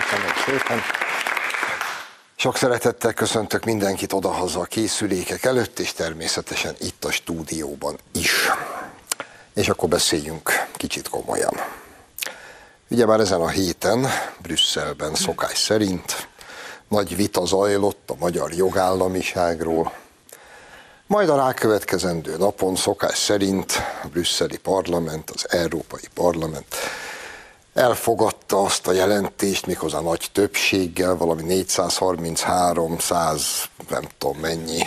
köszönöm szépen! Sok szeretettel köszöntök mindenkit odahaza a készülékek előtt, és természetesen itt a stúdióban is. És akkor beszéljünk kicsit komolyan. Ugye már ezen a héten Brüsszelben szokás szerint nagy vita zajlott a magyar jogállamiságról, majd a rákövetkezendő napon szokás szerint a brüsszeli parlament, az Európai Parlament elfogadta azt a jelentést, méghozzá nagy többséggel, valami 433, 100, nem tudom mennyi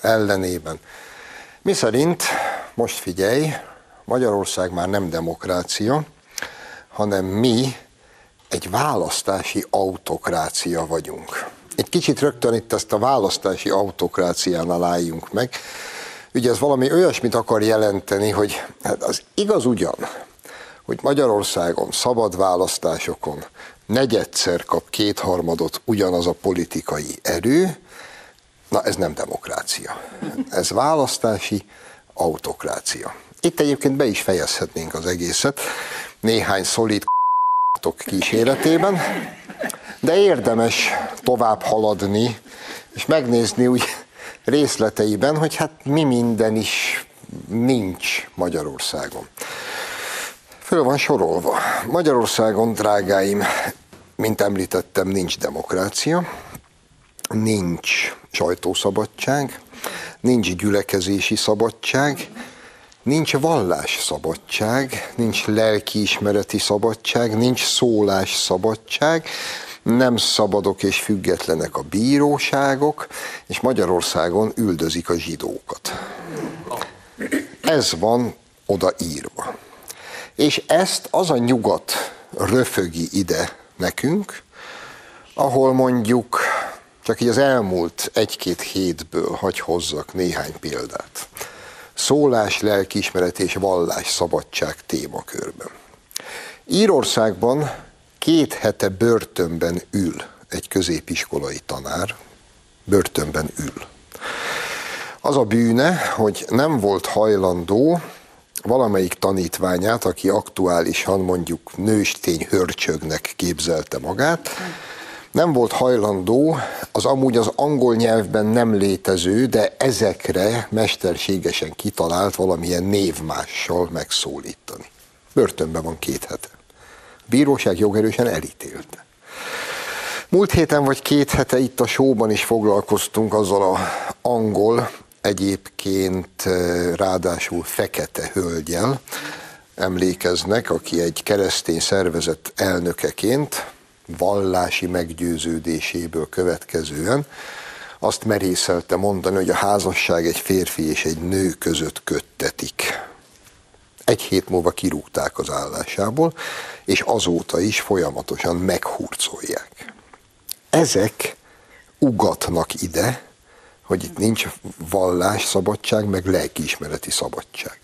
ellenében. Mi szerint, most figyelj, Magyarország már nem demokrácia, hanem mi egy választási autokrácia vagyunk. Egy kicsit rögtön itt ezt a választási autokráciánál álljunk meg. Ugye ez valami olyasmit akar jelenteni, hogy hát az igaz ugyan, hogy Magyarországon szabad választásokon negyedszer kap kétharmadot ugyanaz a politikai erő, na ez nem demokrácia. Ez választási autokrácia. Itt egyébként be is fejezhetnénk az egészet, néhány szolid kíséretében, de érdemes tovább haladni, és megnézni úgy részleteiben, hogy hát mi minden is nincs Magyarországon. Föl van sorolva. Magyarországon, drágáim, mint említettem, nincs demokrácia, nincs sajtószabadság, nincs gyülekezési szabadság, nincs vallásszabadság, nincs lelkiismereti szabadság, nincs szólás szabadság, nem szabadok és függetlenek a bíróságok, és Magyarországon üldözik a zsidókat. Ez van odaírva. És ezt az a nyugat röfögi ide nekünk, ahol mondjuk csak így az elmúlt egy-két hétből hagy hozzak néhány példát. Szólás, lelkiismeret és vallás szabadság témakörben. Írországban két hete börtönben ül egy középiskolai tanár, börtönben ül. Az a bűne, hogy nem volt hajlandó valamelyik tanítványát, aki aktuálisan mondjuk nőstény hörcsögnek képzelte magát, nem volt hajlandó az amúgy az angol nyelvben nem létező, de ezekre mesterségesen kitalált valamilyen névmással megszólítani. Börtönben van két hete bíróság jogerősen elítélte. Múlt héten vagy két hete itt a showban is foglalkoztunk azzal a angol, egyébként ráadásul fekete hölgyel, emlékeznek, aki egy keresztény szervezet elnökeként, vallási meggyőződéséből következően azt merészelte mondani, hogy a házasság egy férfi és egy nő között köttetik. Egy hét múlva kirúgták az állásából, és azóta is folyamatosan meghurcolják. Ezek ugatnak ide, hogy itt nincs vallás szabadság, meg lelkiismereti szabadság.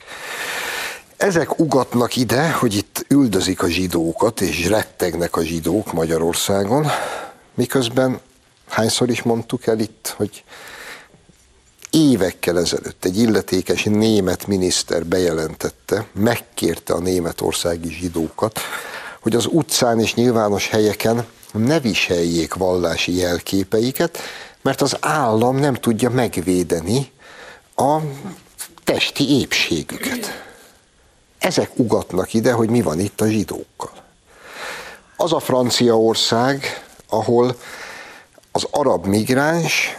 Ezek ugatnak ide, hogy itt üldözik a zsidókat, és rettegnek a zsidók Magyarországon, miközben hányszor is mondtuk el itt, hogy évekkel ezelőtt egy illetékes német miniszter bejelentette, megkérte a németországi zsidókat, hogy az utcán és nyilvános helyeken ne viseljék vallási jelképeiket, mert az állam nem tudja megvédeni a testi épségüket. Ezek ugatnak ide, hogy mi van itt a zsidókkal. Az a Franciaország, ahol az arab migráns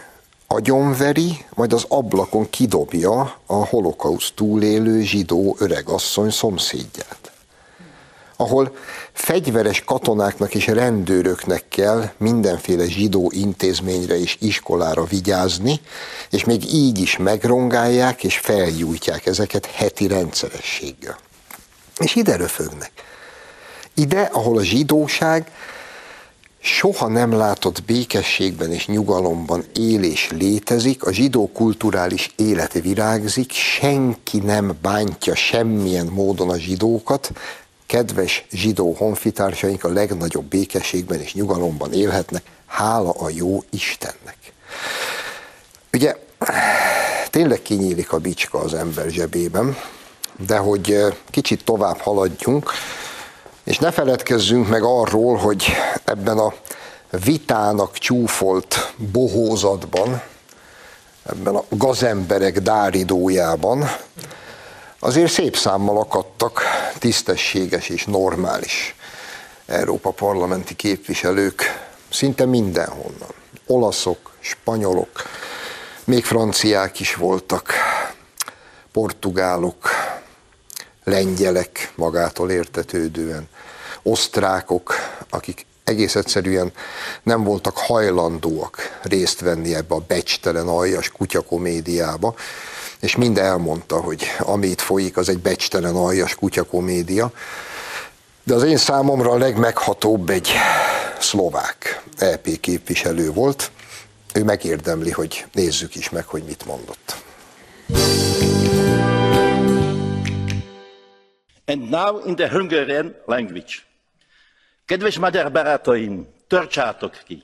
agyonveri, majd az ablakon kidobja a holokauszt túlélő zsidó öregasszony szomszédját. Ahol fegyveres katonáknak és rendőröknek kell mindenféle zsidó intézményre és iskolára vigyázni, és még így is megrongálják és feljújtják ezeket heti rendszerességgel. És ide röfögnek. Ide, ahol a zsidóság soha nem látott békességben és nyugalomban élés létezik, a zsidó kulturális élet virágzik, senki nem bántja semmilyen módon a zsidókat, kedves zsidó honfitársaink a legnagyobb békességben és nyugalomban élhetnek, hála a jó Istennek. Ugye tényleg kinyílik a bicska az ember zsebében, de hogy kicsit tovább haladjunk, és ne feledkezzünk meg arról, hogy ebben a vitának csúfolt bohózatban, ebben a gazemberek dáridójában azért szép számmal akadtak tisztességes és normális Európa parlamenti képviselők szinte mindenhonnan. Olaszok, spanyolok, még franciák is voltak, portugálok, lengyelek magától értetődően, osztrákok, akik egész egyszerűen nem voltak hajlandóak részt venni ebbe a becstelen aljas kutyakomédiába, és mind elmondta, hogy amit folyik, az egy becstelen aljas kutyakomédia. De az én számomra a legmeghatóbb egy szlovák EP képviselő volt. Ő megérdemli, hogy nézzük is meg, hogy mit mondott. And now in the Hungarian language. Kedves magyar barátaim, tartsátok ki!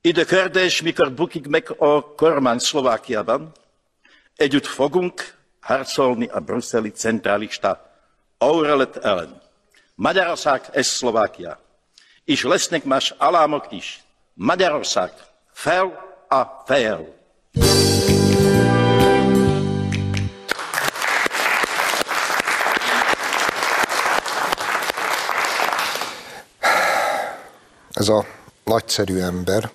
Időkördes, mikor bukik meg a kormány Szlovákiában, együtt fogunk harcolni a brüsszeli centralista Aurelet ellen. Magyarország és Szlovákia. És lesznek más alámok is. Magyarország fel a fel. Ez a nagyszerű ember,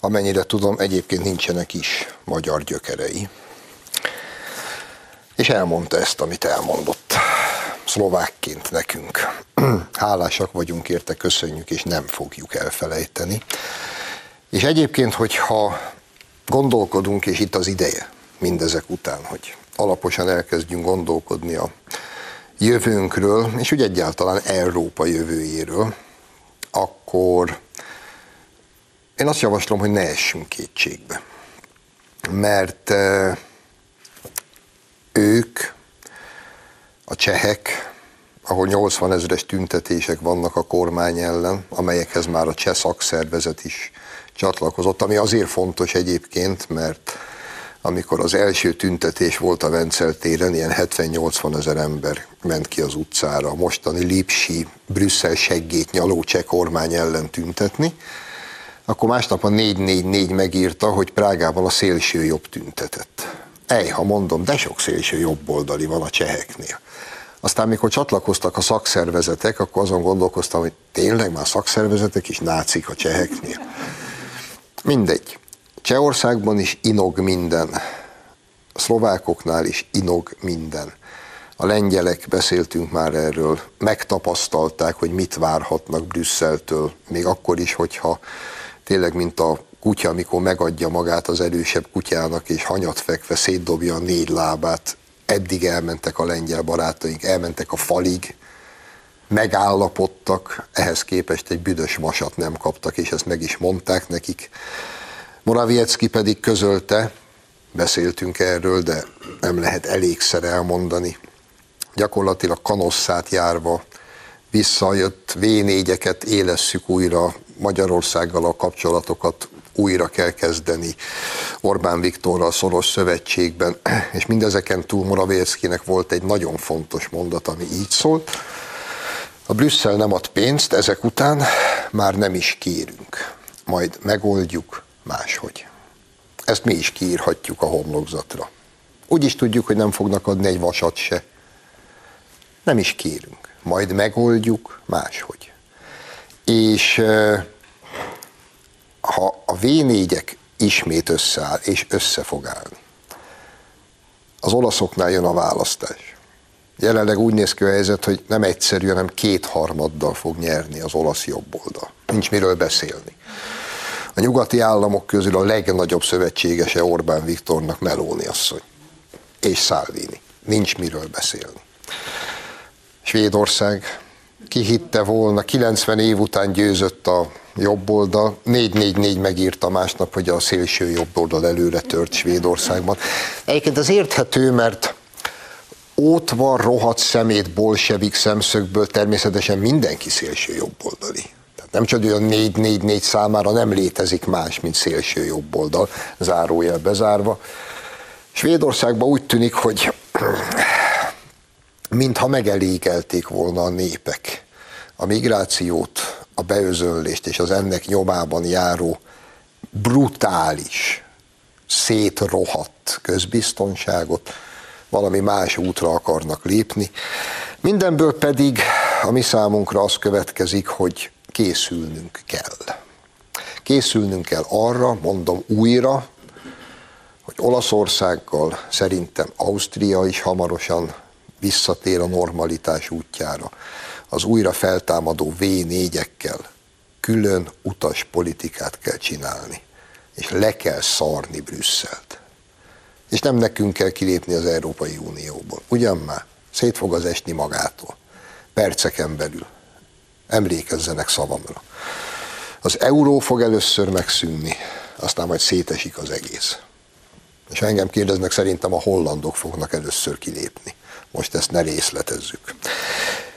amennyire tudom, egyébként nincsenek is magyar gyökerei. És elmondta ezt, amit elmondott. Szlovákként nekünk. Hálásak vagyunk érte, köszönjük, és nem fogjuk elfelejteni. És egyébként, hogyha gondolkodunk, és itt az ideje mindezek után, hogy alaposan elkezdjünk gondolkodni a jövőnkről, és úgy egyáltalán Európa jövőjéről, akkor én azt javaslom, hogy ne essünk kétségbe. Mert eh, ők, a csehek, ahol 80 ezeres tüntetések vannak a kormány ellen, amelyekhez már a cseh szakszervezet is csatlakozott, ami azért fontos egyébként, mert amikor az első tüntetés volt a Vencel téren, ilyen 70-80 ezer ember ment ki az utcára a mostani Lipsi, Brüsszel seggét nyaló cseh kormány ellen tüntetni, akkor másnap a 444 megírta, hogy Prágában a szélső jobb tüntetett. Ej, ha mondom, de sok szélső jobboldali van a cseheknél. Aztán, mikor csatlakoztak a szakszervezetek, akkor azon gondolkoztam, hogy tényleg már szakszervezetek is nácik a cseheknél. Mindegy. Csehországban is inog minden. A szlovákoknál is inog minden. A lengyelek, beszéltünk már erről, megtapasztalták, hogy mit várhatnak Brüsszeltől, még akkor is, hogyha tényleg, mint a kutya, amikor megadja magát az erősebb kutyának, és hanyat fekve szétdobja a négy lábát, eddig elmentek a lengyel barátaink, elmentek a falig, megállapodtak, ehhez képest egy büdös vasat nem kaptak, és ezt meg is mondták nekik. Moraviecki pedig közölte, beszéltünk erről, de nem lehet elégszer elmondani, gyakorlatilag kanosszát járva visszajött V4-eket, élesszük újra Magyarországgal a kapcsolatokat, újra kell kezdeni Orbán Viktorral szoros szövetségben, és mindezeken túl Moravéckinek volt egy nagyon fontos mondat, ami így szólt, a Brüsszel nem ad pénzt, ezek után már nem is kérünk, majd megoldjuk máshogy. Ezt mi is kiírhatjuk a homlokzatra. Úgy is tudjuk, hogy nem fognak adni egy vasat se. Nem is kérünk, majd megoldjuk máshogy. És ha a V4-ek ismét összeáll, és össze az olaszoknál jön a választás. Jelenleg úgy néz ki a helyzet, hogy nem egyszerű, hanem kétharmaddal fog nyerni az olasz jobboldal. Nincs miről beszélni. A nyugati államok közül a legnagyobb szövetségese Orbán Viktornak Meloni asszony és Salvini. Nincs miről beszélni. Svédország ki hitte volna, 90 év után győzött a jobb oldal, 444 megírta másnap, hogy a szélső jobb oldal előre tört Svédországban. Egyébként az érthető, mert ott van rohadt szemét bolsevik szemszögből természetesen mindenki szélső jobboldali. Tehát nem csak olyan 444 számára nem létezik más, mint szélső jobboldal, zárójel bezárva. Svédországban úgy tűnik, hogy mintha megelégelték volna a népek a migrációt, a beözönlést és az ennek nyomában járó brutális, szétrohadt közbiztonságot, valami más útra akarnak lépni. Mindenből pedig a mi számunkra az következik, hogy készülnünk kell. Készülnünk kell arra, mondom újra, hogy Olaszországgal szerintem Ausztria is hamarosan visszatér a normalitás útjára. Az újra feltámadó V4-ekkel külön utas politikát kell csinálni, és le kell szarni Brüsszelt. És nem nekünk kell kilépni az Európai Unióból. Ugyan már? Szét fog az esni magától. Perceken belül. Emlékezzenek szavamra. Az euró fog először megszűnni, aztán majd szétesik az egész. És ha engem kérdeznek, szerintem a hollandok fognak először kilépni. Most ezt ne részletezzük.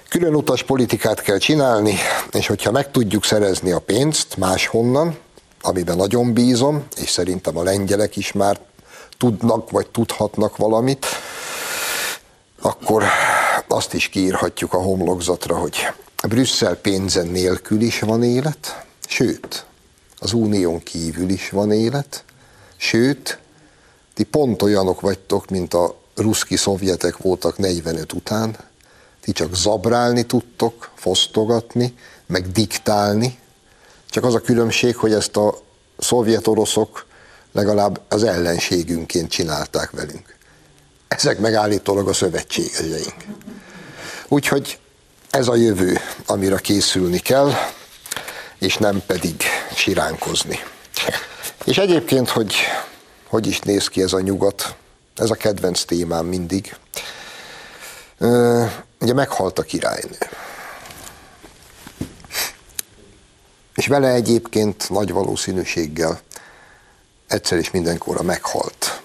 Külön utas politikát kell csinálni, és hogyha meg tudjuk szerezni a pénzt máshonnan, amiben nagyon bízom, és szerintem a lengyelek is már tudnak, vagy tudhatnak valamit, akkor azt is kiírhatjuk a homlokzatra, hogy Brüsszel pénzen nélkül is van élet, sőt, az unión kívül is van élet, sőt, ti pont olyanok vagytok, mint a ruszki szovjetek voltak 45 után, ti csak zabrálni tudtok, fosztogatni, meg diktálni, csak az a különbség, hogy ezt a szovjet oroszok legalább az ellenségünként csinálták velünk. Ezek megállítólag a szövetségeseink. Úgyhogy ez a jövő, amire készülni kell, és nem pedig siránkozni. És egyébként, hogy hogy is néz ki ez a nyugat, ez a kedvenc témám mindig. Ugye meghalt a királynő. És vele egyébként nagy valószínűséggel egyszer és mindenkorra meghalt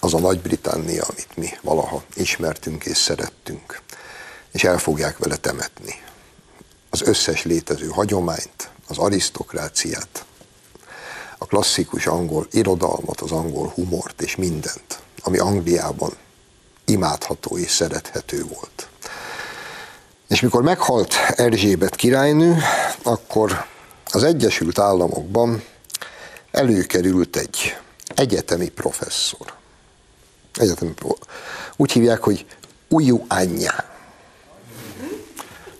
az a Nagy-Britannia, amit mi valaha ismertünk és szerettünk, és el fogják vele temetni az összes létező hagyományt, az arisztokráciát, a klasszikus angol irodalmat, az angol humort és mindent, ami Angliában imádható és szerethető volt. És mikor meghalt Erzsébet királynő, akkor az Egyesült Államokban előkerült egy egyetemi professzor. Egyetemi pro... Úgy hívják, hogy Uju Anya.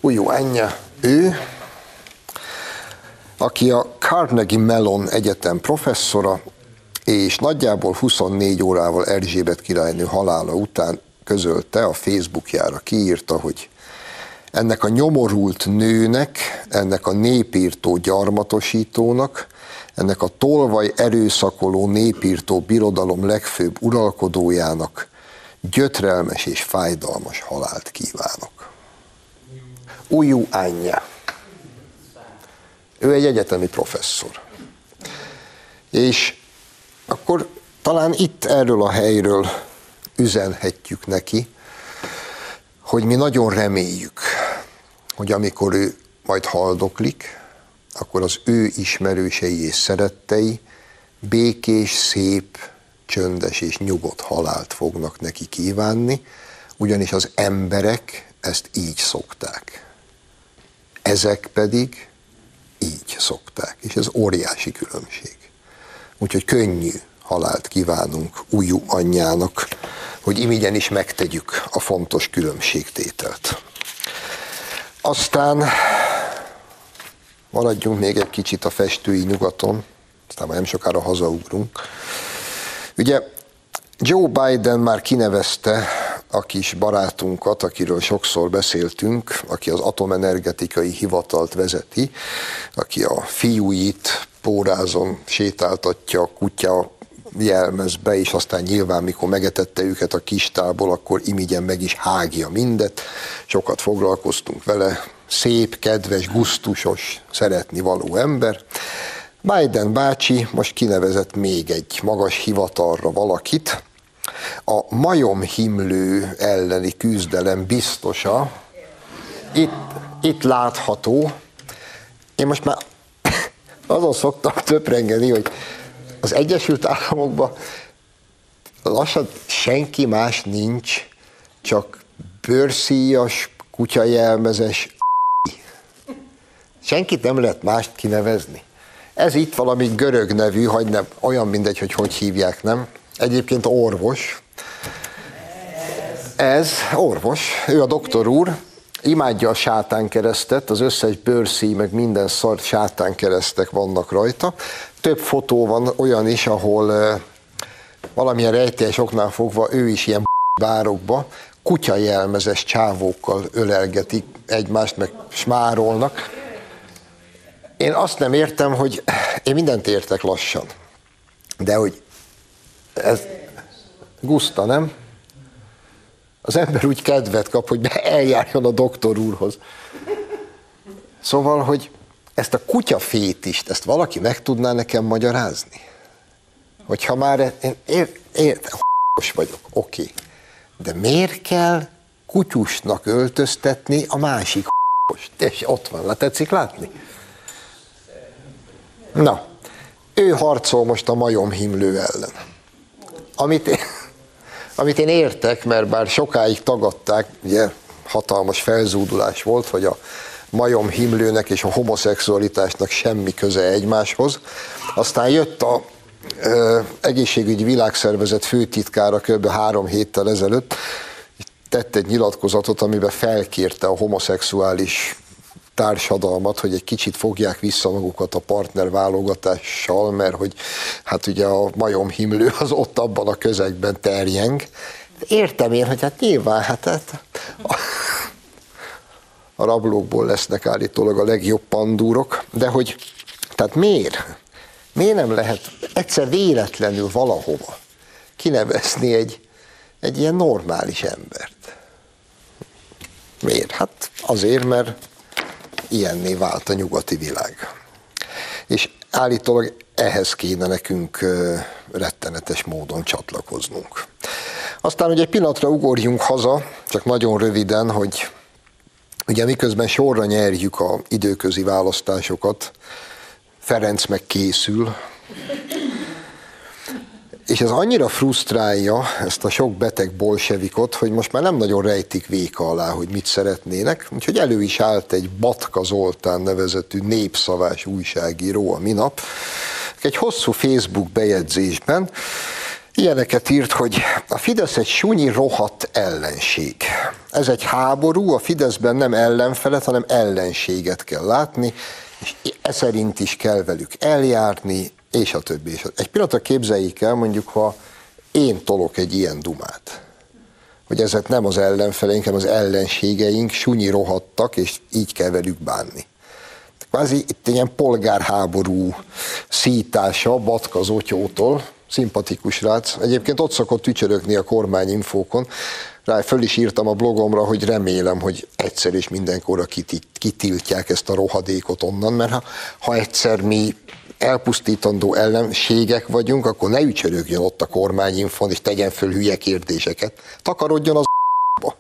Uju Anya, ő, aki a Carnegie Mellon Egyetem professzora, és nagyjából 24 órával Erzsébet királynő halála után közölte a Facebookjára, kiírta, hogy ennek a nyomorult nőnek, ennek a népírtó gyarmatosítónak, ennek a tolvaj erőszakoló népírtó birodalom legfőbb uralkodójának gyötrelmes és fájdalmas halált kívánok. Ujú anyja. Ő egy egyetemi professzor. És akkor talán itt erről a helyről üzenhetjük neki, hogy mi nagyon reméljük, hogy amikor ő majd haldoklik, akkor az ő ismerősei és szerettei békés, szép, csöndes és nyugodt halált fognak neki kívánni, ugyanis az emberek ezt így szokták. Ezek pedig így szokták, és ez óriási különbség. Úgyhogy könnyű halált kívánunk újú anyjának, hogy imigyen is megtegyük a fontos különbségtételt. Aztán maradjunk még egy kicsit a festői nyugaton, aztán már nem sokára hazaugrunk. Ugye Joe Biden már kinevezte a kis barátunkat, akiről sokszor beszéltünk, aki az atomenergetikai hivatalt vezeti, aki a fiúit pórázon sétáltatja a kutya jelmezbe, és aztán nyilván, mikor megetette őket a kistából, akkor imigyen meg is hágja mindet. Sokat foglalkoztunk vele, szép, kedves, gusztusos, szeretni való ember. Biden bácsi most kinevezett még egy magas hivatalra valakit, a majomhimlő elleni küzdelem biztosa, itt, itt látható. Én most már azon szoktam töprengeni, hogy az Egyesült Államokban lassan senki más nincs, csak bőrszíjas, kutyajelmezes Senkit nem lehet mást kinevezni. Ez itt valami görög nevű, hogy nem, olyan mindegy, hogy hogy hívják, nem? Egyébként orvos. Ez orvos, ő a doktor úr, imádja a sátán keresztet, az összes bőrszíj, meg minden szart sátán keresztek vannak rajta. Több fotó van olyan is, ahol valamilyen rejtélyes oknál fogva ő is ilyen bárokba kutyajelmezes csávókkal ölelgetik egymást, meg smárolnak. Én azt nem értem, hogy én mindent értek lassan, de hogy ez guszta, nem? Az ember úgy kedvet kap, hogy eljárjon a doktor úrhoz. Szóval, hogy ezt a kutyafétist, ezt valaki meg tudná nekem magyarázni? Hogyha már én ér, ér, vagyok, oké. Okay. De miért kell kutyusnak öltöztetni a másik És ott van, le tetszik látni? Na, ő harcol most a majomhimlő ellen. Amit amit én értek, mert bár sokáig tagadták, ugye hatalmas felzúdulás volt, hogy a majomhimlőnek és a homoszexualitásnak semmi köze egymáshoz. Aztán jött a ö, egészségügyi világszervezet főtitkára kb. három héttel ezelőtt, tett egy nyilatkozatot, amiben felkérte a homoszexuális társadalmat, hogy egy kicsit fogják vissza magukat a partner válogatással, mert hogy hát ugye a majom himlő az ott abban a közegben terjeng. Értem én, hogy hát nyilván, hát, hát a, a rablókból lesznek állítólag a legjobb pandúrok, de hogy, tehát miért? Miért nem lehet egyszer véletlenül valahova kinevezni egy, egy ilyen normális embert? Miért? Hát azért, mert ilyenné vált a nyugati világ. És állítólag ehhez kéne nekünk rettenetes módon csatlakoznunk. Aztán ugye egy pillanatra ugorjunk haza, csak nagyon röviden, hogy ugye miközben sorra nyerjük a időközi választásokat, Ferenc meg készül, és ez annyira frusztrálja ezt a sok beteg bolsevikot, hogy most már nem nagyon rejtik véka alá, hogy mit szeretnének, úgyhogy elő is állt egy Batka Zoltán nevezetű népszavás újságíró a minap, egy hosszú Facebook bejegyzésben ilyeneket írt, hogy a Fidesz egy sunyi rohadt ellenség. Ez egy háború, a Fideszben nem ellenfelet, hanem ellenséget kell látni, és e szerint is kell velük eljárni, és a többi. És a... Egy pillanatra képzeljék el, mondjuk, ha én tolok egy ilyen dumát, hogy ezek nem az ellenfeleink, hanem az ellenségeink sunyi rohadtak, és így kell velük bánni. Kvázi itt ilyen polgárháború szítása Batka Zotyótól, szimpatikus rác. Egyébként ott szokott tücsörögni a kormányinfókon. Rá föl is írtam a blogomra, hogy remélem, hogy egyszer és mindenkorra kitiltják ezt a rohadékot onnan, mert ha, ha egyszer mi elpusztítandó ellenségek vagyunk, akkor ne ücsörögjön ott a kormányinfon, és tegyen föl hülye kérdéseket. Takarodjon az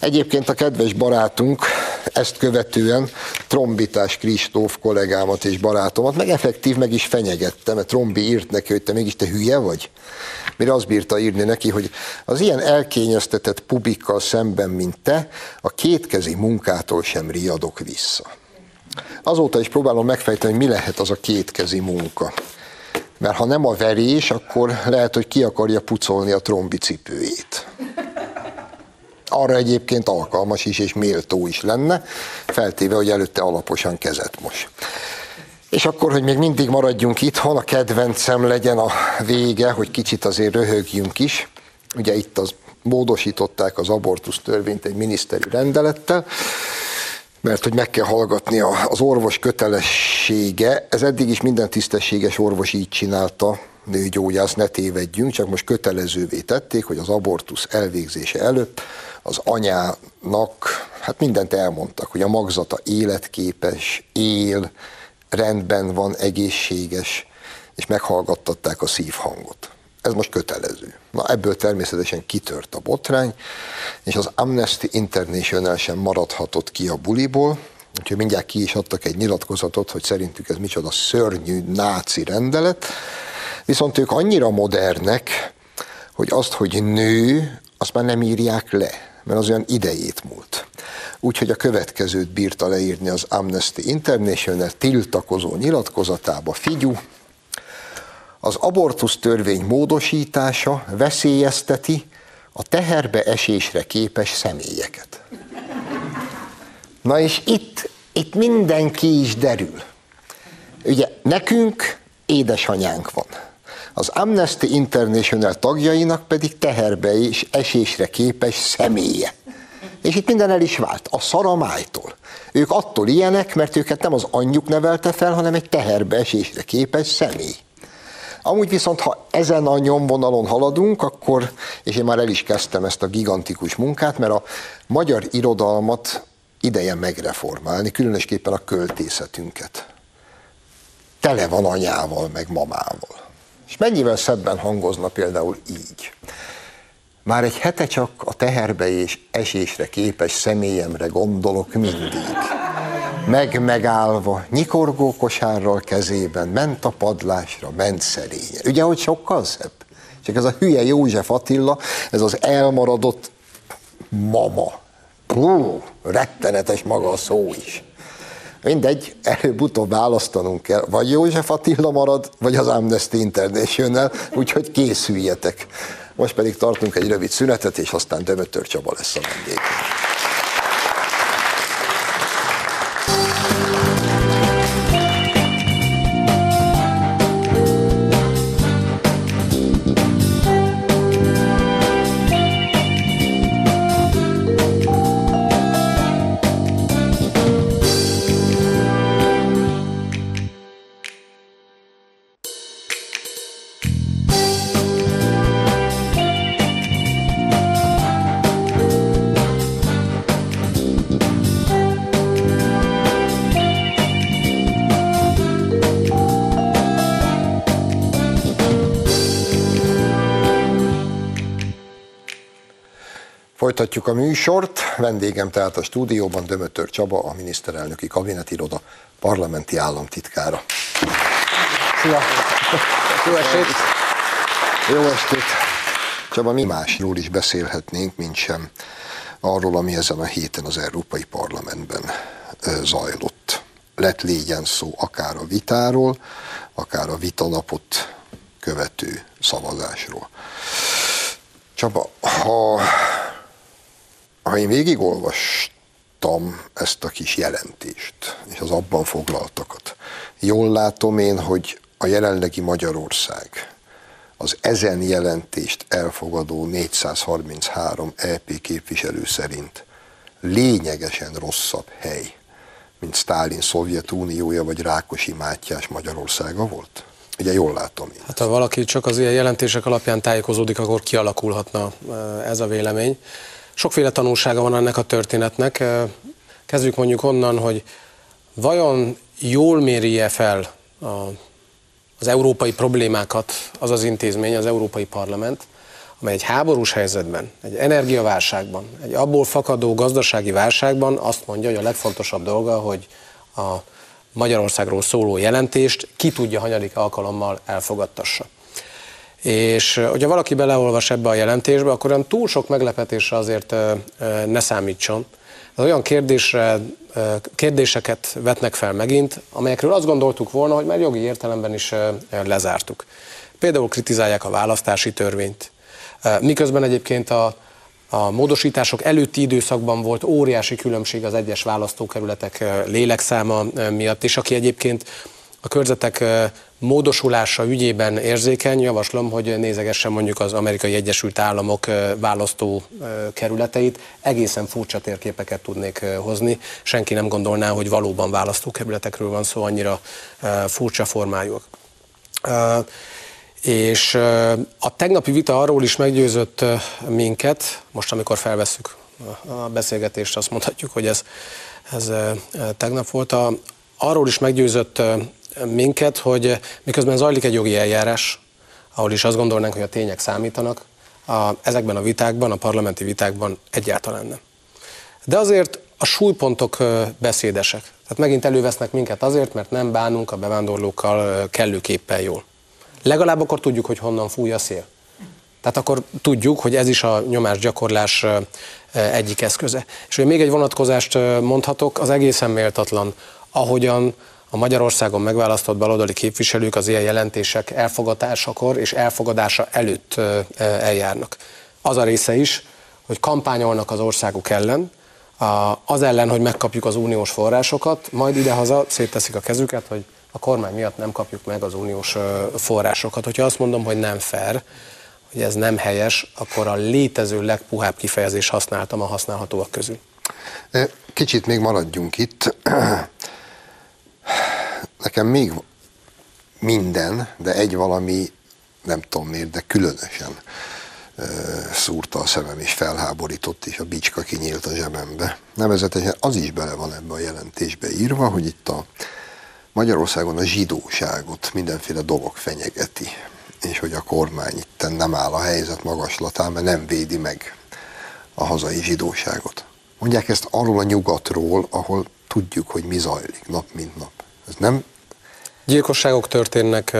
Egyébként a kedves barátunk ezt követően Trombitás Kristóf kollégámat és barátomat, meg effektív meg is fenyegette, mert Trombi írt neki, hogy te mégis te hülye vagy. Mire azt bírta írni neki, hogy az ilyen elkényeztetett pubikkal szemben, mint te, a kétkezi munkától sem riadok vissza. Azóta is próbálom megfejteni, hogy mi lehet az a kétkezi munka. Mert ha nem a verés, akkor lehet, hogy ki akarja pucolni a trombicipőjét. Arra egyébként alkalmas is és méltó is lenne, feltéve, hogy előtte alaposan kezet most. És akkor, hogy még mindig maradjunk itthon, a kedvencem legyen a vége, hogy kicsit azért röhögjünk is. Ugye itt az módosították az abortusz törvényt egy miniszteri rendelettel, mert hogy meg kell hallgatni az orvos kötelessége. Ez eddig is minden tisztességes orvos így csinálta, nőgyógyász, ne tévedjünk, csak most kötelezővé tették, hogy az abortusz elvégzése előtt az anyának, hát mindent elmondtak, hogy a magzata életképes, él, rendben van, egészséges, és meghallgattatták a szívhangot. Ez most kötelező. Na ebből természetesen kitört a botrány, és az Amnesty International sem maradhatott ki a buliból, úgyhogy mindjárt ki is adtak egy nyilatkozatot, hogy szerintük ez micsoda szörnyű náci rendelet, viszont ők annyira modernek, hogy azt, hogy nő, azt már nem írják le. mert az olyan idejét múlt. Úgyhogy a következőt bírta leírni az Amnesty International tiltakozó nyilatkozatába. Figyú, az abortusz törvény módosítása veszélyezteti a teherbe esésre képes személyeket. Na és itt, itt mindenki is derül. Ugye nekünk édesanyánk van. Az Amnesty International tagjainak pedig teherbe és esésre képes személye. És itt minden el is vált, a szaramájtól. Ők attól ilyenek, mert őket nem az anyjuk nevelte fel, hanem egy teherbe esésre képes személy. Amúgy viszont, ha ezen a nyomvonalon haladunk, akkor, és én már el is kezdtem ezt a gigantikus munkát, mert a magyar irodalmat ideje megreformálni, különösképpen a költészetünket. Tele van anyával, meg mamával. És mennyivel szebben hangozna például így. Már egy hete csak a teherbe és esésre képes személyemre gondolok mindig. Meg-megállva, nyikorgó kosárral kezében, ment a padlásra, ment szerénye. Ugye, hogy sokkal szebb? Csak ez a hülye József Attila, ez az elmaradott mama. Hú, rettenetes maga a szó is. Mindegy, előbb-utóbb választanunk kell. Vagy József Attila marad, vagy az Amnesty International, úgyhogy készüljetek. Most pedig tartunk egy rövid szünetet, és aztán Dömötör Csaba lesz a vendég. Folytatjuk a műsort. Vendégem tehát a stúdióban Dömötör Csaba, a miniszterelnöki kabinetiroda parlamenti államtitkára. Szia! Jó estét! Jó estét! Csaba, mi másról is beszélhetnénk, mint sem arról, ami ezen a héten az Európai Parlamentben zajlott. Lett légyen szó akár a vitáról, akár a vitanapot követő szavazásról. Csaba, ha ha én végigolvastam ezt a kis jelentést, és az abban foglaltakat, jól látom én, hogy a jelenlegi Magyarország az ezen jelentést elfogadó 433 EP képviselő szerint lényegesen rosszabb hely, mint Stálin Szovjetuniója vagy Rákosi Mátyás Magyarországa volt? Ugye jól látom én. Hát ha valaki csak az ilyen jelentések alapján tájékozódik, akkor kialakulhatna ez a vélemény. Sokféle tanulsága van ennek a történetnek. Kezdjük mondjuk onnan, hogy vajon jól mérje fel a, az európai problémákat az az intézmény, az Európai Parlament, amely egy háborús helyzetben, egy energiaválságban, egy abból fakadó gazdasági válságban azt mondja, hogy a legfontosabb dolga, hogy a Magyarországról szóló jelentést ki tudja hanyadik alkalommal elfogadtassa. És hogyha valaki beleolvas ebbe a jelentésbe, akkor olyan túl sok meglepetésre azért ne számítson. Az olyan kérdésre, kérdéseket vetnek fel megint, amelyekről azt gondoltuk volna, hogy már jogi értelemben is lezártuk. Például kritizálják a választási törvényt. Miközben egyébként a, a módosítások előtti időszakban volt óriási különbség az egyes választókerületek lélekszáma miatt, és aki egyébként a körzetek módosulása ügyében érzékeny, javaslom, hogy nézegessen mondjuk az Amerikai Egyesült Államok választó kerületeit. Egészen furcsa térképeket tudnék hozni. Senki nem gondolná, hogy valóban választókerületekről van szó, annyira furcsa formájuk. És a tegnapi vita arról is meggyőzött minket, most amikor felveszük a beszélgetést, azt mondhatjuk, hogy ez, ez tegnap volt, a, arról is meggyőzött minket, hogy miközben zajlik egy jogi eljárás, ahol is azt gondolnánk, hogy a tények számítanak, a, ezekben a vitákban, a parlamenti vitákban egyáltalán nem. De azért a súlypontok beszédesek. Tehát megint elővesznek minket azért, mert nem bánunk a bevándorlókkal kellőképpen jól. Legalább akkor tudjuk, hogy honnan fúj a szél. Tehát akkor tudjuk, hogy ez is a nyomásgyakorlás egyik eszköze. És hogy még egy vonatkozást mondhatok, az egészen méltatlan, ahogyan a Magyarországon megválasztott baloldali képviselők az ilyen jelentések elfogadásakor és elfogadása előtt eljárnak. Az a része is, hogy kampányolnak az országuk ellen, az ellen, hogy megkapjuk az uniós forrásokat, majd idehaza szétteszik a kezüket, hogy a kormány miatt nem kapjuk meg az uniós forrásokat. Hogyha azt mondom, hogy nem fair, hogy ez nem helyes, akkor a létező legpuhább kifejezés használtam a használhatóak közül. Kicsit még maradjunk itt. Nekem még minden, de egy valami, nem tudom miért, de különösen szúrta a szemem és felháborított, és a bicska kinyílt a zsebembe. Nevezetesen az is bele van ebbe a jelentésbe írva, hogy itt a Magyarországon a zsidóságot mindenféle dolog fenyegeti, és hogy a kormány itt nem áll a helyzet magaslatán, mert nem védi meg a hazai zsidóságot. Mondják ezt arról a nyugatról, ahol tudjuk, hogy mi zajlik nap mint nap. Ez nem... Gyilkosságok történnek,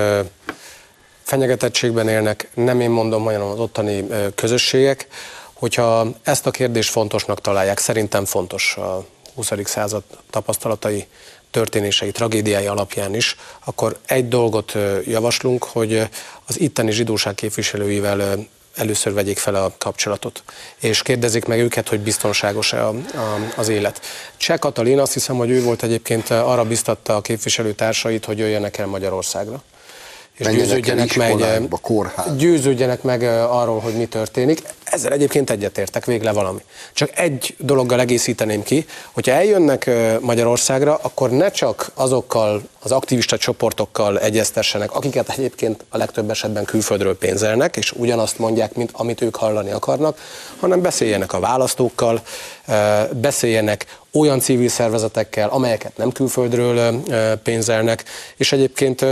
fenyegetettségben élnek, nem én mondom, hanem az ottani közösségek. Hogyha ezt a kérdést fontosnak találják, szerintem fontos a 20. század tapasztalatai történései, tragédiái alapján is, akkor egy dolgot javaslunk, hogy az itteni zsidóság képviselőivel először vegyék fel a kapcsolatot, és kérdezik meg őket, hogy biztonságos-e a, a, az élet. Cseh Katalin azt hiszem, hogy ő volt egyébként, arra biztatta a képviselőtársait, hogy jöjjenek el Magyarországra és győződjenek meg, győződjenek meg arról, hogy mi történik. Ezzel egyébként egyetértek, végre valami. Csak egy dologgal egészíteném ki, hogyha eljönnek Magyarországra, akkor ne csak azokkal az aktivista csoportokkal egyeztessenek, akiket egyébként a legtöbb esetben külföldről pénzelnek, és ugyanazt mondják, mint amit ők hallani akarnak, hanem beszéljenek a választókkal, beszéljenek olyan civil szervezetekkel, amelyeket nem külföldről pénzelnek, és egyébként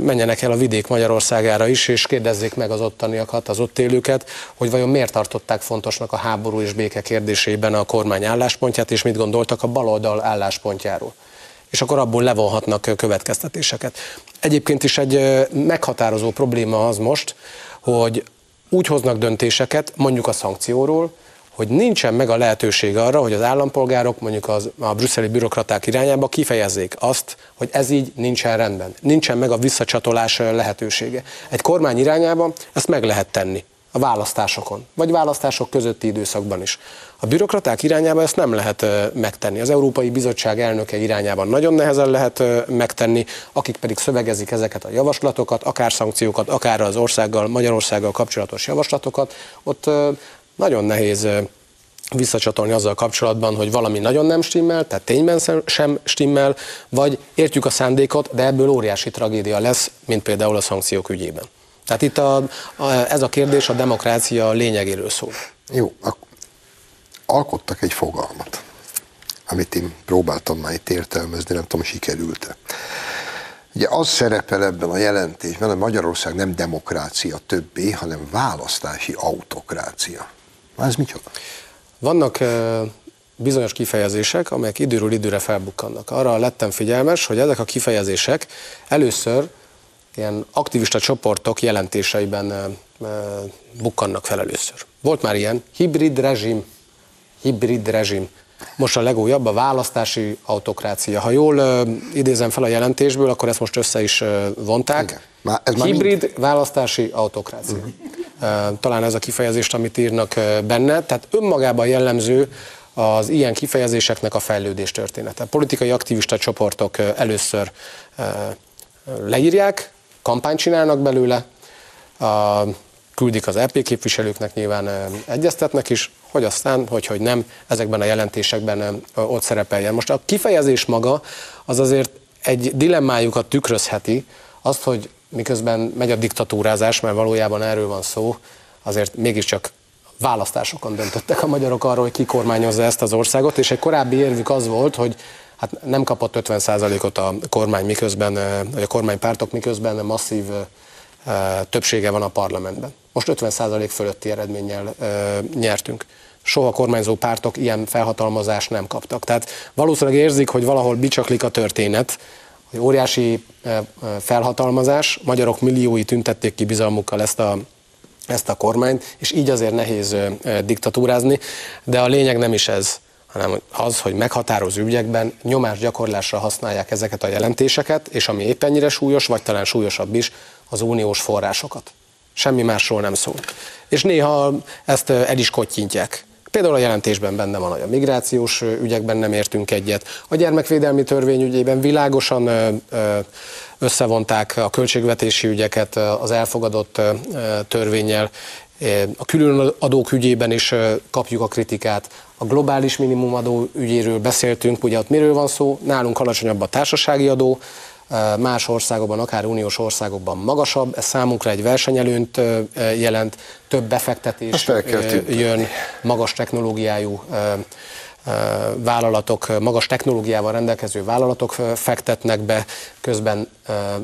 menjenek el a vidék Magyarországára is, és kérdezzék meg az ottaniakat, az ott élőket, hogy vajon miért tartották fontosnak a háború és béke kérdésében a kormány álláspontját, és mit gondoltak a baloldal álláspontjáról. És akkor abból levonhatnak következtetéseket. Egyébként is egy meghatározó probléma az most, hogy úgy hoznak döntéseket, mondjuk a szankcióról, hogy nincsen meg a lehetőség arra, hogy az állampolgárok mondjuk az, a brüsszeli bürokraták irányába kifejezzék azt, hogy ez így nincsen rendben. Nincsen meg a visszacsatolás lehetősége. Egy kormány irányába ezt meg lehet tenni a választásokon, vagy választások közötti időszakban is. A bürokraták irányába ezt nem lehet megtenni. Az Európai Bizottság elnöke irányában nagyon nehezen lehet megtenni, akik pedig szövegezik ezeket a javaslatokat, akár szankciókat, akár az országgal, Magyarországgal kapcsolatos javaslatokat, ott nagyon nehéz visszacsatolni azzal kapcsolatban, hogy valami nagyon nem stimmel, tehát tényben sem stimmel, vagy értjük a szándékot, de ebből óriási tragédia lesz, mint például a szankciók ügyében. Tehát itt a, a, ez a kérdés a demokrácia lényegéről szól. Jó, alkottak egy fogalmat, amit én próbáltam már itt értelmezni, nem tudom, sikerült-e. Ugye az szerepel ebben a jelentésben, hogy Magyarország nem demokrácia többé, hanem választási autokrácia. Ez micsoda? Vannak bizonyos kifejezések, amelyek időről időre felbukkannak. Arra lettem figyelmes, hogy ezek a kifejezések először ilyen aktivista csoportok jelentéseiben bukkannak fel először. Volt már ilyen hibrid rezsim, hibrid rezsim. Most a legújabb a választási autokrácia. Ha jól uh, idézem fel a jelentésből, akkor ezt most össze is uh, vonták. Igen. Már ez Hibrid mind... választási autokrácia. Uh-huh. Talán ez a kifejezést, amit írnak benne. Tehát önmagában jellemző az ilyen kifejezéseknek a fejlődés története. Politikai aktivista csoportok először leírják, kampányt csinálnak belőle, küldik az EP képviselőknek, nyilván egyeztetnek is, hogy aztán, hogy, hogy nem, ezekben a jelentésekben ott szerepeljen. Most a kifejezés maga az azért egy dilemmájukat tükrözheti, azt, hogy miközben megy a diktatúrázás, mert valójában erről van szó, azért mégiscsak választásokon döntöttek a magyarok arról, hogy ki kormányozza ezt az országot, és egy korábbi érvük az volt, hogy hát nem kapott 50%-ot a kormány miközben, vagy a kormánypártok miközben masszív többsége van a parlamentben. Most 50% fölötti eredménnyel nyertünk. Soha kormányzó pártok ilyen felhatalmazást nem kaptak. Tehát valószínűleg érzik, hogy valahol bicsaklik a történet, hogy óriási felhatalmazás, magyarok milliói tüntették ki bizalmukkal ezt a ezt a kormányt, és így azért nehéz diktatúrázni, de a lényeg nem is ez, hanem az, hogy meghatározó ügyekben nyomásgyakorlásra használják ezeket a jelentéseket, és ami éppen súlyos, vagy talán súlyosabb is, az uniós forrásokat. Semmi másról nem szól. És néha ezt el is kottyintják. Például a jelentésben benne van, hogy a migrációs ügyekben nem értünk egyet. A gyermekvédelmi törvény ügyében világosan összevonták a költségvetési ügyeket az elfogadott törvényel. A külön adók ügyében is kapjuk a kritikát. A globális minimumadó ügyéről beszéltünk, ugye ott miről van szó? Nálunk alacsonyabb a társasági adó, más országokban, akár uniós országokban magasabb, ez számunkra egy versenyelőnt jelent, több befektetés jön, magas technológiájú vállalatok, magas technológiával rendelkező vállalatok fektetnek be, közben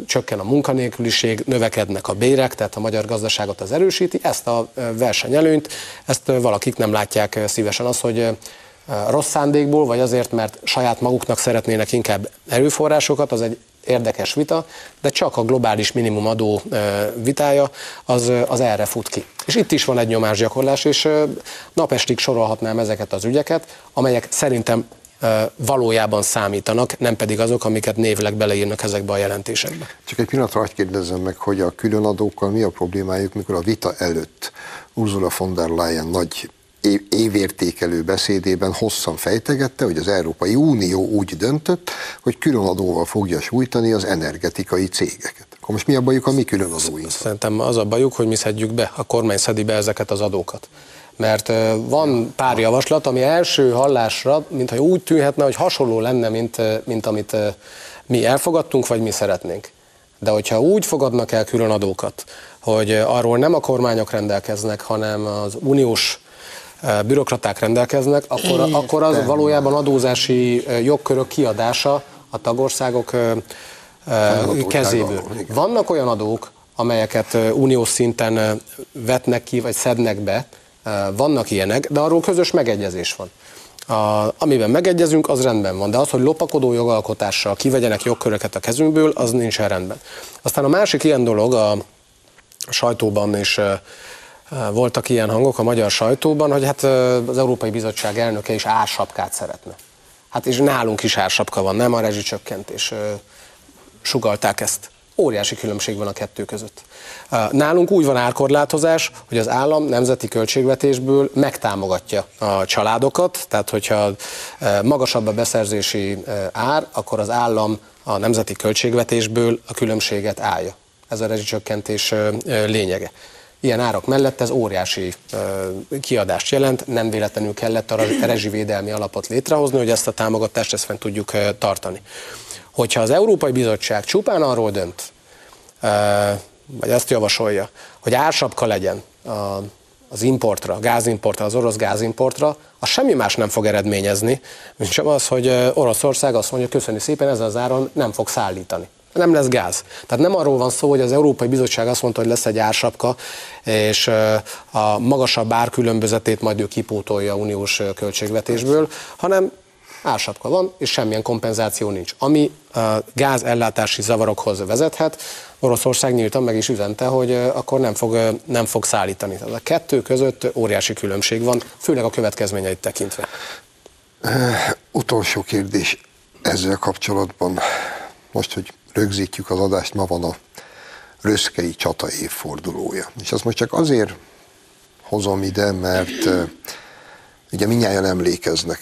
csökken a munkanélküliség, növekednek a bérek, tehát a magyar gazdaságot az erősíti. Ezt a versenyelőnyt, ezt valakik nem látják szívesen. Az, hogy rossz szándékból, vagy azért, mert saját maguknak szeretnének inkább erőforrásokat, az egy érdekes vita, de csak a globális minimumadó vitája az, az erre fut ki. És itt is van egy nyomásgyakorlás, és napestig sorolhatnám ezeket az ügyeket, amelyek szerintem valójában számítanak, nem pedig azok, amiket névleg beleírnak ezekbe a jelentésekbe. Csak egy pillanatra hagyd kérdezzem meg, hogy a különadókkal mi a problémájuk, mikor a vita előtt Ursula von der Leyen nagy évértékelő beszédében hosszan fejtegette, hogy az Európai Unió úgy döntött, hogy különadóval fogja sújtani az energetikai cégeket. Akkor most mi a bajuk a mi különadóink? Szerintem az a bajuk, hogy mi szedjük be, a kormány szedi be ezeket az adókat. Mert van pár javaslat, ami első hallásra, mintha úgy tűnhetne, hogy hasonló lenne, mint, mint amit mi elfogadtunk, vagy mi szeretnénk. De hogyha úgy fogadnak el külön adókat, hogy arról nem a kormányok rendelkeznek, hanem az uniós bürokraták rendelkeznek, akkor, akkor az valójában adózási jogkörök kiadása a tagországok kezéből. Vannak olyan adók, amelyeket uniós szinten vetnek ki, vagy szednek be, vannak ilyenek, de arról közös megegyezés van. A, amiben megegyezünk, az rendben van, de az, hogy lopakodó jogalkotással kivegyenek jogköröket a kezünkből, az nincsen rendben. Aztán a másik ilyen dolog a sajtóban is voltak ilyen hangok a magyar sajtóban, hogy hát az Európai Bizottság elnöke is ársapkát szeretne. Hát és nálunk is ársapka van, nem a rezsicsökkentés. Sugalták ezt. Óriási különbség van a kettő között. Nálunk úgy van árkorlátozás, hogy az állam nemzeti költségvetésből megtámogatja a családokat, tehát hogyha magasabb a beszerzési ár, akkor az állam a nemzeti költségvetésből a különbséget állja. Ez a rezsicsökkentés lényege. Ilyen árak mellett ez óriási kiadást jelent, nem véletlenül kellett a rezsivédelmi alapot létrehozni, hogy ezt a támogatást ezt fent tudjuk tartani. Hogyha az Európai Bizottság csupán arról dönt, vagy azt javasolja, hogy ársapka legyen az importra, gázimportra, az orosz gázimportra, az semmi más nem fog eredményezni, mint sem az, hogy Oroszország azt mondja, köszöni szépen, ezzel az áron nem fog szállítani nem lesz gáz. Tehát nem arról van szó, hogy az Európai Bizottság azt mondta, hogy lesz egy ársapka, és a magasabb árkülönbözetét majd ő kipótolja a uniós költségvetésből, hanem ársapka van, és semmilyen kompenzáció nincs. Ami gáz ellátási zavarokhoz vezethet, Oroszország nyíltan meg is üzente, hogy akkor nem fog, nem fog szállítani. Tehát a kettő között óriási különbség van, főleg a következményeit tekintve. Utolsó kérdés ezzel kapcsolatban. Most, hogy rögzítjük az adást, ma van a Röszkei csata évfordulója. És azt most csak azért hozom ide, mert ugye minnyáján emlékeznek.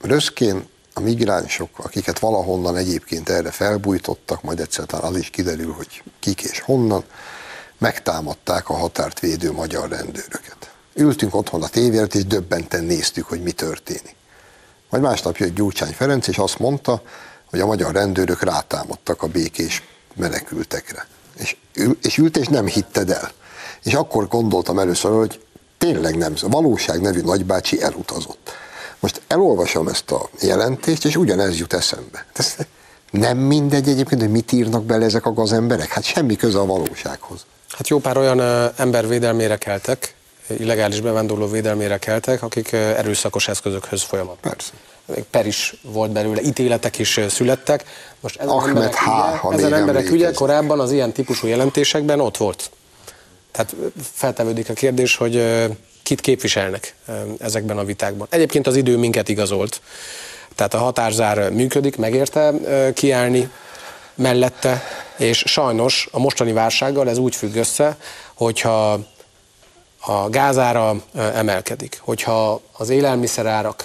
Röszkén a migránsok, akiket valahonnan egyébként erre felbújtottak, majd egyszer az is kiderül, hogy kik és honnan, megtámadták a határt védő magyar rendőröket. Ültünk otthon a tévért, és döbbenten néztük, hogy mi történik. Majd másnap jött Gyurcsány Ferenc, és azt mondta, hogy a magyar rendőrök rátámadtak a békés menekültekre. És, és ült, és nem hitted el. És akkor gondoltam először, hogy tényleg nem, a valóság nevű nagybácsi elutazott. Most elolvasom ezt a jelentést, és ugyanez jut eszembe. Ez nem mindegy egyébként, hogy mit írnak bele ezek a gazemberek? Hát semmi köze a valósághoz. Hát jó pár olyan ember védelmére keltek, illegális bevándorló védelmére keltek, akik erőszakos eszközökhöz folyamat. Persze per is volt belőle, ítéletek is születtek. Most ezen Ahmed emberek, H, ügye, ezen emberek ügye korábban az ilyen típusú jelentésekben ott volt. Tehát feltevődik a kérdés, hogy kit képviselnek ezekben a vitákban. Egyébként az idő minket igazolt. Tehát a határzár működik, megérte kiállni mellette, és sajnos a mostani válsággal ez úgy függ össze, hogyha a gázára emelkedik, hogyha az élelmiszerárak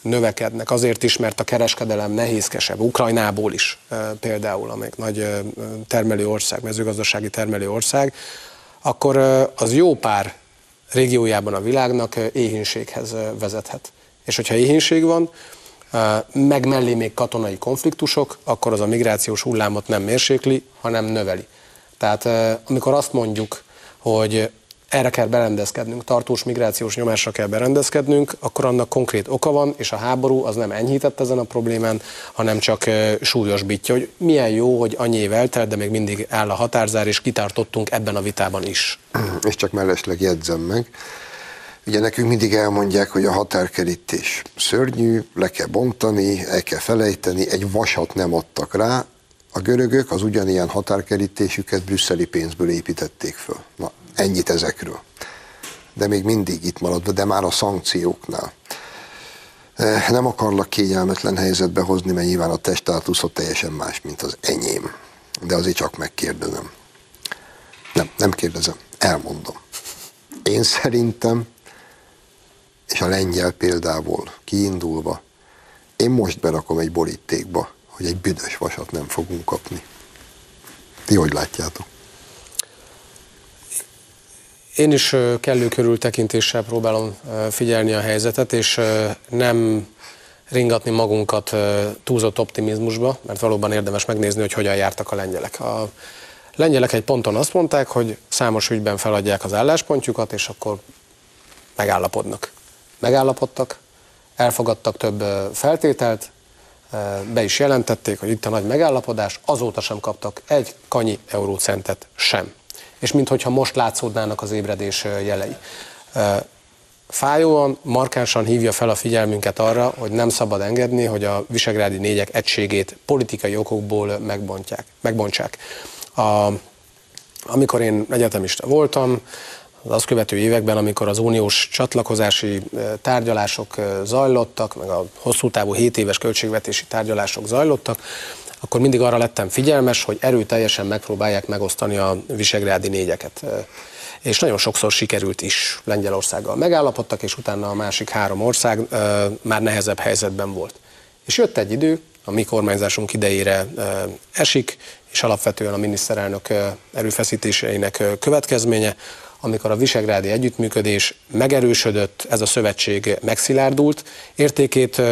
növekednek, azért is, mert a kereskedelem nehézkesebb, Ukrajnából is például, amelyik nagy termelő ország, mezőgazdasági termelő ország, akkor az jó pár régiójában a világnak éhínséghez vezethet. És hogyha éhínség van, meg mellé még katonai konfliktusok, akkor az a migrációs hullámot nem mérsékli, hanem növeli. Tehát amikor azt mondjuk, hogy erre kell berendezkednünk, tartós migrációs nyomásra kell berendezkednünk, akkor annak konkrét oka van, és a háború az nem enyhített ezen a problémán, hanem csak súlyosbítja, hogy milyen jó, hogy annyi év eltelt, de még mindig áll a határzár, és kitartottunk ebben a vitában is. És csak mellesleg jegyzem meg, Ugye nekünk mindig elmondják, hogy a határkerítés szörnyű, le kell bontani, el kell felejteni, egy vasat nem adtak rá. A görögök az ugyanilyen határkerítésüket brüsszeli pénzből építették föl. Na, ennyit ezekről. De még mindig itt maradva, de már a szankcióknál. Nem akarlak kényelmetlen helyzetbe hozni, mert nyilván a testátuszot teljesen más, mint az enyém. De azért csak megkérdezem. Nem, nem kérdezem, elmondom. Én szerintem és a lengyel példából kiindulva, én most berakom egy borítékba, hogy egy büdös vasat nem fogunk kapni. Ti hogy látjátok? Én is kellő körültekintéssel próbálom figyelni a helyzetet, és nem ringatni magunkat túlzott optimizmusba, mert valóban érdemes megnézni, hogy hogyan jártak a lengyelek. A lengyelek egy ponton azt mondták, hogy számos ügyben feladják az álláspontjukat, és akkor megállapodnak megállapodtak, elfogadtak több feltételt, be is jelentették, hogy itt a nagy megállapodás, azóta sem kaptak egy kanyi eurócentet sem. És minthogyha most látszódnának az ébredés jelei. Fájóan, markánsan hívja fel a figyelmünket arra, hogy nem szabad engedni, hogy a visegrádi négyek egységét politikai okokból megbontják, megbontsák. A, amikor én egyetemista voltam, az azt követő években, amikor az uniós csatlakozási tárgyalások zajlottak, meg a hosszú távú 7 éves költségvetési tárgyalások zajlottak, akkor mindig arra lettem figyelmes, hogy erőteljesen megpróbálják megosztani a visegrádi négyeket. És nagyon sokszor sikerült is. Lengyelországgal megállapodtak, és utána a másik három ország már nehezebb helyzetben volt. És jött egy idő, a mi kormányzásunk idejére esik, és alapvetően a miniszterelnök erőfeszítéseinek következménye, amikor a visegrádi együttműködés megerősödött, ez a szövetség megszilárdult, értékét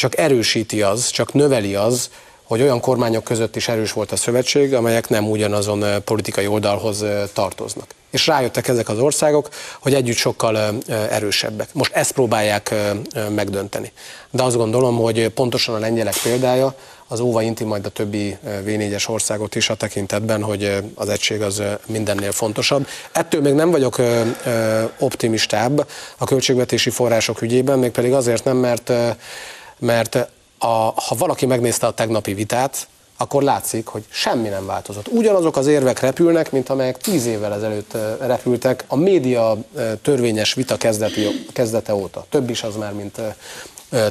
csak erősíti az, csak növeli az, hogy olyan kormányok között is erős volt a szövetség, amelyek nem ugyanazon politikai oldalhoz tartoznak. És rájöttek ezek az országok, hogy együtt sokkal erősebbek. Most ezt próbálják megdönteni. De azt gondolom, hogy pontosan a lengyelek példája az óva inti majd a többi V4-es országot is a tekintetben, hogy az egység az mindennél fontosabb. Ettől még nem vagyok optimistább a költségvetési források ügyében, mégpedig azért nem, mert, mert a, ha valaki megnézte a tegnapi vitát, akkor látszik, hogy semmi nem változott. Ugyanazok az érvek repülnek, mint amelyek tíz évvel ezelőtt repültek a média törvényes vita kezdeti, kezdete óta. Több is az már, mint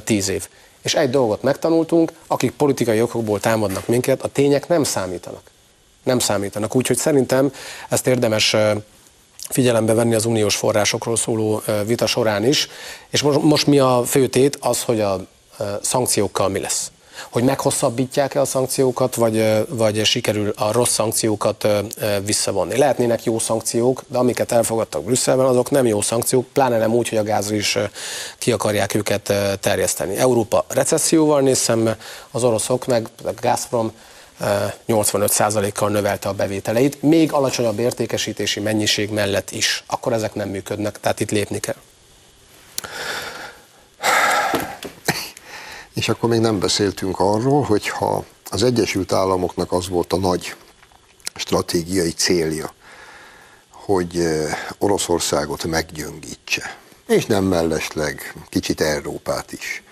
tíz év. És egy dolgot megtanultunk, akik politikai okokból támadnak minket, a tények nem számítanak. Nem számítanak. Úgyhogy szerintem ezt érdemes figyelembe venni az uniós forrásokról szóló vita során is. És most, most mi a főtét? Az, hogy a szankciókkal mi lesz hogy meghosszabbítják-e a szankciókat, vagy, vagy sikerül a rossz szankciókat visszavonni. Lehetnének jó szankciók, de amiket elfogadtak Brüsszelben, azok nem jó szankciók, pláne nem úgy, hogy a gázra is ki akarják őket terjeszteni. Európa recesszióval néz szembe, az oroszok meg, a Gazprom 85%-kal növelte a bevételeit, még alacsonyabb értékesítési mennyiség mellett is. Akkor ezek nem működnek, tehát itt lépni kell. És akkor még nem beszéltünk arról, hogy ha az Egyesült Államoknak az volt a nagy stratégiai célja, hogy Oroszországot meggyöngítse, és nem mellesleg kicsit Európát is.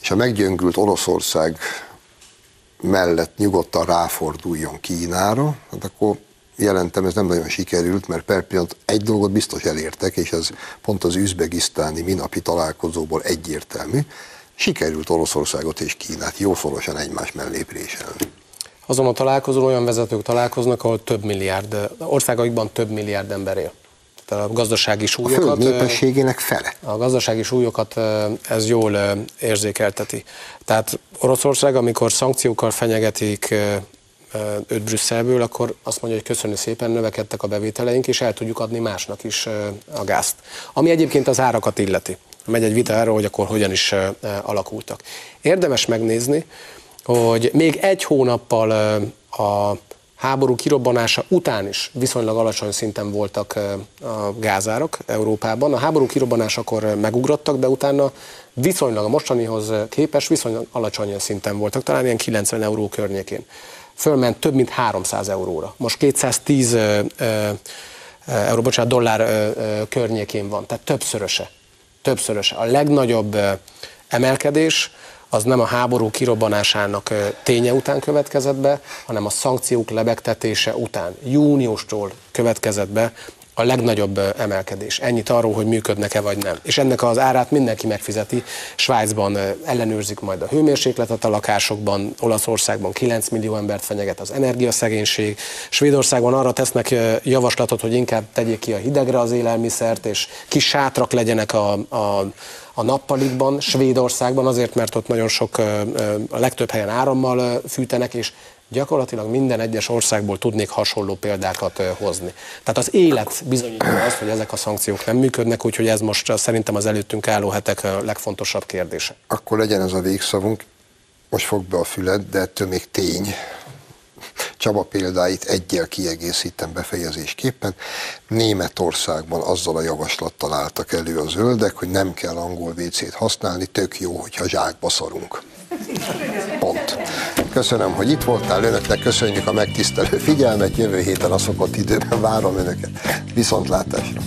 És a meggyöngült Oroszország mellett nyugodtan ráforduljon Kínára, hát akkor jelentem, ez nem nagyon sikerült, mert per pillanat egy dolgot biztos elértek, és ez pont az üzbegisztáni minapi találkozóból egyértelmű, sikerült Oroszországot és Kínát jószorosan egymás mellé préselni. Azon a találkozón olyan vezetők találkoznak, ahol több milliárd, országaikban több milliárd ember él. Tehát a gazdasági súlyokat... A föld népességének fele. A gazdasági súlyokat ez jól érzékelteti. Tehát Oroszország, amikor szankciókkal fenyegetik őt Brüsszelből, akkor azt mondja, hogy köszönjük szépen, növekedtek a bevételeink, és el tudjuk adni másnak is a gázt. Ami egyébként az árakat illeti. Megy egy vita arról, hogy akkor hogyan is alakultak. Érdemes megnézni, hogy még egy hónappal a háború kirobbanása után is viszonylag alacsony szinten voltak a gázárak Európában. A háború kirobbanásakor megugrottak, de utána viszonylag a mostanihoz képest viszonylag alacsony szinten voltak, talán ilyen 90 euró környékén. Fölment több mint 300 euróra. Most 210 euró, bocsánat, dollár környékén van, tehát többszöröse. Többszöröse. A legnagyobb emelkedés az nem a háború kirobbanásának ténye után következett be, hanem a szankciók lebegtetése után. Júniustól következett be a legnagyobb emelkedés. Ennyit arról, hogy működnek-e vagy nem. És ennek az árát mindenki megfizeti. Svájcban ellenőrzik majd a hőmérsékletet a lakásokban, Olaszországban 9 millió embert fenyeget az energiaszegénység, Svédországban arra tesznek javaslatot, hogy inkább tegyék ki a hidegre az élelmiszert, és kis sátrak legyenek a, a a nappalikban, Svédországban, azért, mert ott nagyon sok, a legtöbb helyen árammal fűtenek, és gyakorlatilag minden egyes országból tudnék hasonló példákat hozni. Tehát az élet bizonyítja azt, hogy ezek a szankciók nem működnek, úgyhogy ez most szerintem az előttünk álló hetek legfontosabb kérdése. Akkor legyen ez a végszavunk, most fog be a füled, de ettől még tény, Csaba példáit egyel kiegészítem befejezésképpen. Németországban azzal a javaslattal álltak elő a zöldek, hogy nem kell angol WC-t használni, tök jó, hogyha zsákba szarunk. Köszönöm, hogy itt voltál, önöknek köszönjük a megtisztelő figyelmet, jövő héten a szokott időben várom önöket. Viszontlátásra!